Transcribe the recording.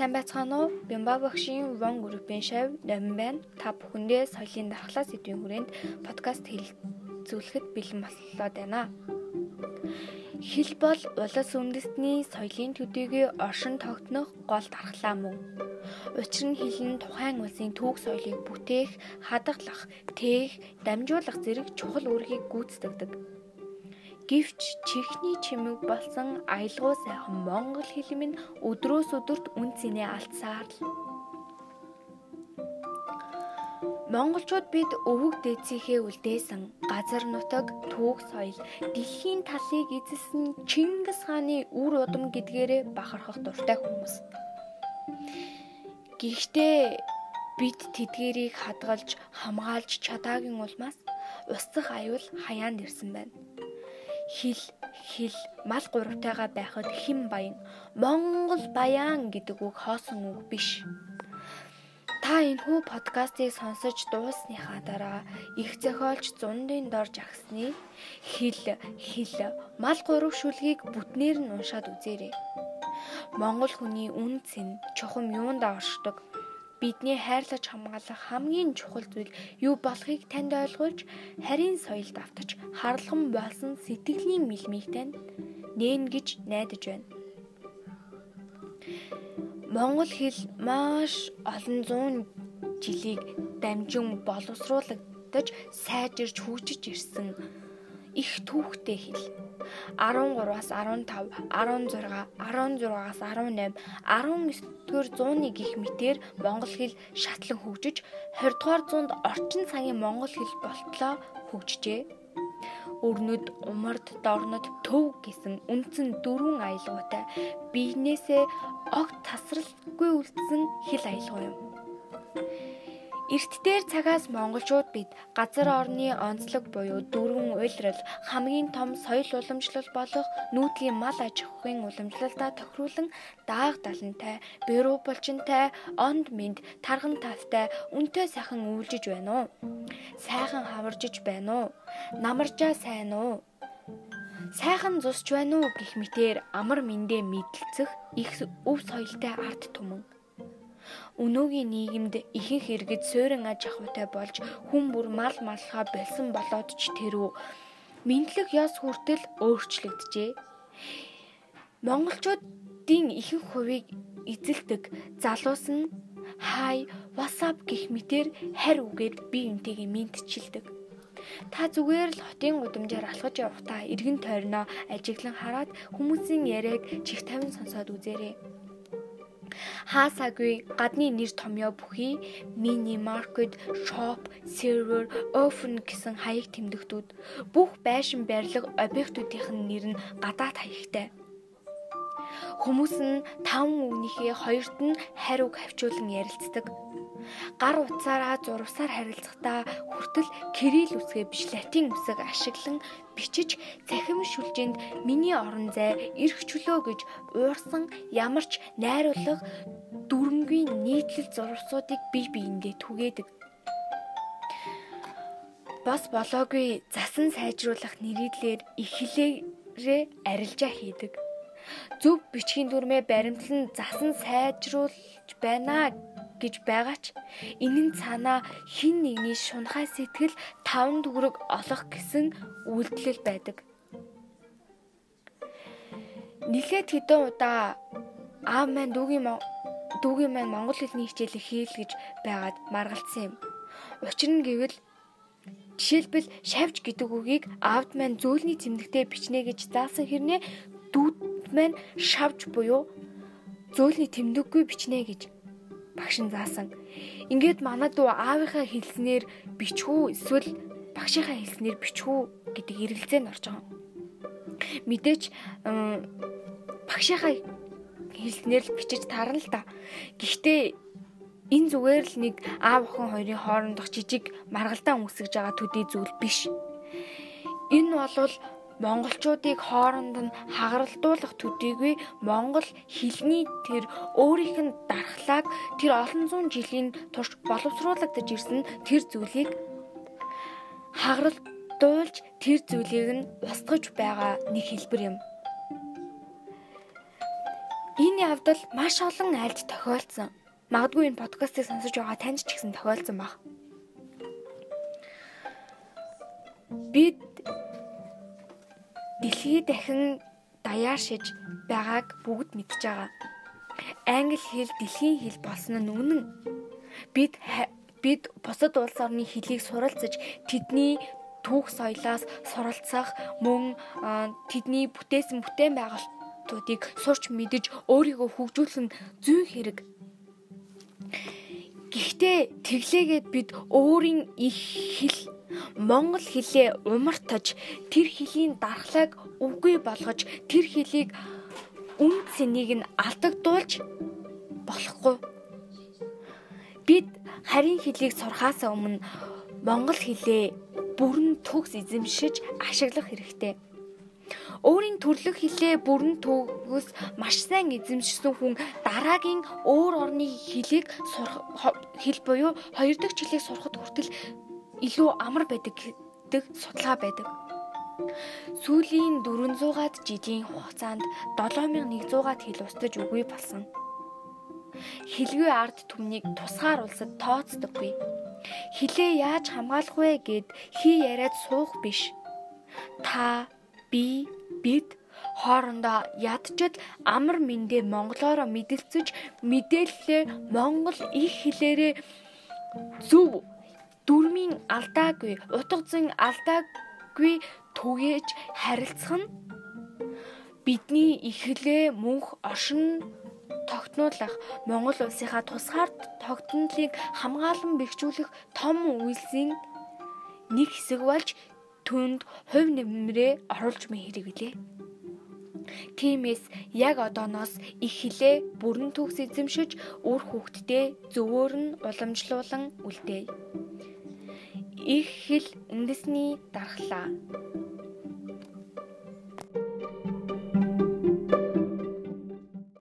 Сайн байцгаана уу? Бямба багшийн Вон группийн шав номин байна. Та бүхэндээ соёлын дархлаа сэдвийн хүрээнд подкаст хэлцүүлэхэд бэлэн боллоо байна. Хэл бол улс үндэстний соёлын төдийгүй оршин тогтнох гол дархлаа мөн. Учир нь хэл нь тухайн улсын түүх соёлыг бүтээх, хадгалах, тээх, дамжуулах зэрэг чухал үүргийг гүйцэтгэдэг. Гэвч чихний чимэг болсон аялгау сайхан монгол хэл минь өдрөөс өдөрт үн цэнэ алдсаар л Монголчууд бид өвөг дээцийнхээ үлдээсэн газар нутаг түүх соёл дэлхийн талыг эзэлсэн Чингис хааны үр удам гэдгээрээ бахархах дуртай хүмүүс. Гэхдээ бид тэдгэрийг хадгалж хамгаалж чадаагийн улмаас устсах аюул хаяанд ирсэн байна хил хил мал гуравтайгаа байхад хэн баян Монгол баян гэдэг үг хоосон үг биш. Та энэхүү подкастыг сонсож дуусныхаа дараа их зохиолч зундын дор жагсны хил хил мал гурав шүлгийг бүтнээр нь уншаад үзээрэй. Монгол хүний үн цэн чухам юунд оршдог бидний хайрлаж хамгаалах хамгийн чухал зүйл юу болохыг танд ойлгуулж харийн соёлд автаж харлахан болсон сэтгэлийн мэлмийг танд нээн гэж найдаж байна. Монгол хэл маш олон зуун жилийг дамжин боловсруулагдаж сайжирч хөгжиж ирсэн их түүхтэй хэл. 13-аас 15, 16, 16-аас 18, 19-р зууны гих мэтэр монгол хэл шатлан хөгжиж 20-р зуунд орчин цагийн монгол хэл болтлоо хөгжижээ. Өрнөд, умард, дорнод, төв гэсэн үндсэн дөрвөн аялгаутай биенээсээ огт тасралтгүй үлдсэн хэл аялгау юм. Эрт дээр цагаас монголчууд бид газар орны онцлог буюу дөрвөн уйлрал хамгийн том соёл уламжлал болох нүүдлийн мал аж ахуйн уламжлалтаа тохируулан дааг далантай, бэрүү булчинтай, онд мэд, тархан тавтай, үнтэй сайхан үйлжиж байна уу? Сайхан хаваржиж байна уу? Намаржаа сайн уу? Сайхан зусч байна уу гэх мэтээр амар мэндэ мэдлцэх их өв соёлтой арт түмэн өнөөгийн нийгэмд ихэнх иргэд суурин аж ахуйтай болж хүн бүр мал малхаа болсон болоод ч тэрүү мэдлэг яс хүртэл өөрчлөгдөжээ. Монголчуудын ихэнх хувийг эзэлдэг залуус нь хай WhatsApp гэх мэтэр харь үгээд бие биентэйгээ мэдчилдэг. Та зүгээр л хотын гудамжаар алхаж явахдаа эргэн тойрноо ажиглан хараад хүмүүсийн яриаг чих тавин сонсоод үзээрэй. Хаасаагүй гадны нэр томьёо бүхий мини маркет, шоп, сервер, офен гэсэн хаяг тэмдэгтүүд бүх байшин барилга объектуудын нэр нь гадаад хаягтай. Хүмүүс нь таван үгнийхээ хоёрт нь хариуг хавчуулан ярилцдаг. Гар утсаараа зурвсаар харилцахдаа хүртэл кирилл үсгээ биш латин үсэг ашиглан бичиж цахим шүлжээнд миний орон зай эрх чөлөө гэж уурсан ямарч найруулга дүрмгийн нийтлэл зурвсуудыг бие биендээ түгээдэг. Бас болоогүй засан сайжруулах нэрийдлэр ихлээрээ арилжаа хийдэг зөв бичгийн дүрмээ баримтлан засан сайжруулж байна гэж байгаа ч энэ нь цаанаа хин нэгний шунхай сэтгэл таван төгрөг олох гэсэн үйлдэл байдаг. Нилээд хэдэн удаа аав маань дүүгийн дүүгийн маань монгол хэлний хичээлийг хийл гэж байгаад маргалцсан юм. Учир нь гэвэл жишээлбэл шавж гэдэг үгийг аавд маань зөөлний цэмдэгтээ бичнэ гэж заасан хэрнээ дүүд маань шавж буюу зөөлний тэмдэггүй бичнэ гэж багш нь заасан. Ингээд манай дүү аавынхаа хэлснээр бичхүү эсвэл багшийнхаа хэлснээр бичхүү гэдэг эргэлзээнд орж байгаа. Мэдээч багшийнхаа хэлснээр л бичиж таарна л да. Гэхдээ энэ зүгээр л нэг аав охин хоёрын хоорондох жижиг маргалдаан үүсгэж байгаа төдий зүйл биш. Энэ бол монголчуудыг хооронд нь хагаралдуулах төдийгүй монгол хэлний тэр өөрийнх нь дархлааг тэр олон зуун жилийн турш боловсруулагдаж ирсэн тэр зүйлийг хагаралдуулж тэр зүйлийг нь устгаж байгаа нэг хэлбэр юм. Энэ бол маш олон айлд тохиолдсон. Магадгүй энэ подкастыг сонсож байгаа танд ч гэсэн тохиолдсон баг. Бид дэлхий дахин даяар шиж байгааг бүгд мэдж байгаа. Англи хэл дэлхийн хэл болсон нь үнэн. Бид бид бусад улс орны хэлийг суралцаж тэдний түүх соёлоос суралцах мөн тэдний бүтээсэн бүтээн байгуулалтуудыг сурч мэдэж өөрийгөө хөгжүүлэх нь зүйн хэрэг. Гэхдээ тэглээгээд бид өөрийн их хэл Монгол хэлээ умартаж тэр хэлийн дархлааг үгүй болгож тэр хэлийг үн цэнийг нь алдагдуулж болохгүй. Бид харийн хэлийг сурахаас өмнө монгол хэлээ бүрэн төгс эзэмшиж ашиглах хэрэгтэй. Өөрийн төрлөх хэлээ бүрэн төгс маш сайн эзэмшсэн хүн дараагийн өөр орны хэлийг сурах хэл буюу хоёр дахь жилийг сурахад хүртэл илүү амар байдаг гэдэг судалгаа байдаг. Сүүлийн 400-аад жилийн хугацаанд 7100-аад хэл устж үгүй болсон. Хэлгүй ард түмнийг тусгаар улсад тооцдоггүй. Хилээ яаж хамгаалах вэ гэд хий яриад суух биш. Та, би, бид хоорондоо ядчил амар мэндэ монголоороо мэдэлцэж мэдээллээ монгол их хэлээрээ зөв дүрмийн алдаагүй, утга зүйн алдаагүй түгээж харилцах нь бидний ихлээ мөнх оршин тогтнуулах Монгол улсынхаа тусгаар тогтнолыг хамгаалан бэхжүүлэх том үйлсийн нэг хэсэг болж түнд хувь нэмрээ оруулж мэ хэрэг билээ. Тиймээс яг одооноос их хилээ бүрэн төгс эзэмшиж үр хүүхдтэй зөвөр нь уламжлуулан үлдээе их хэл үндэсний дархлаа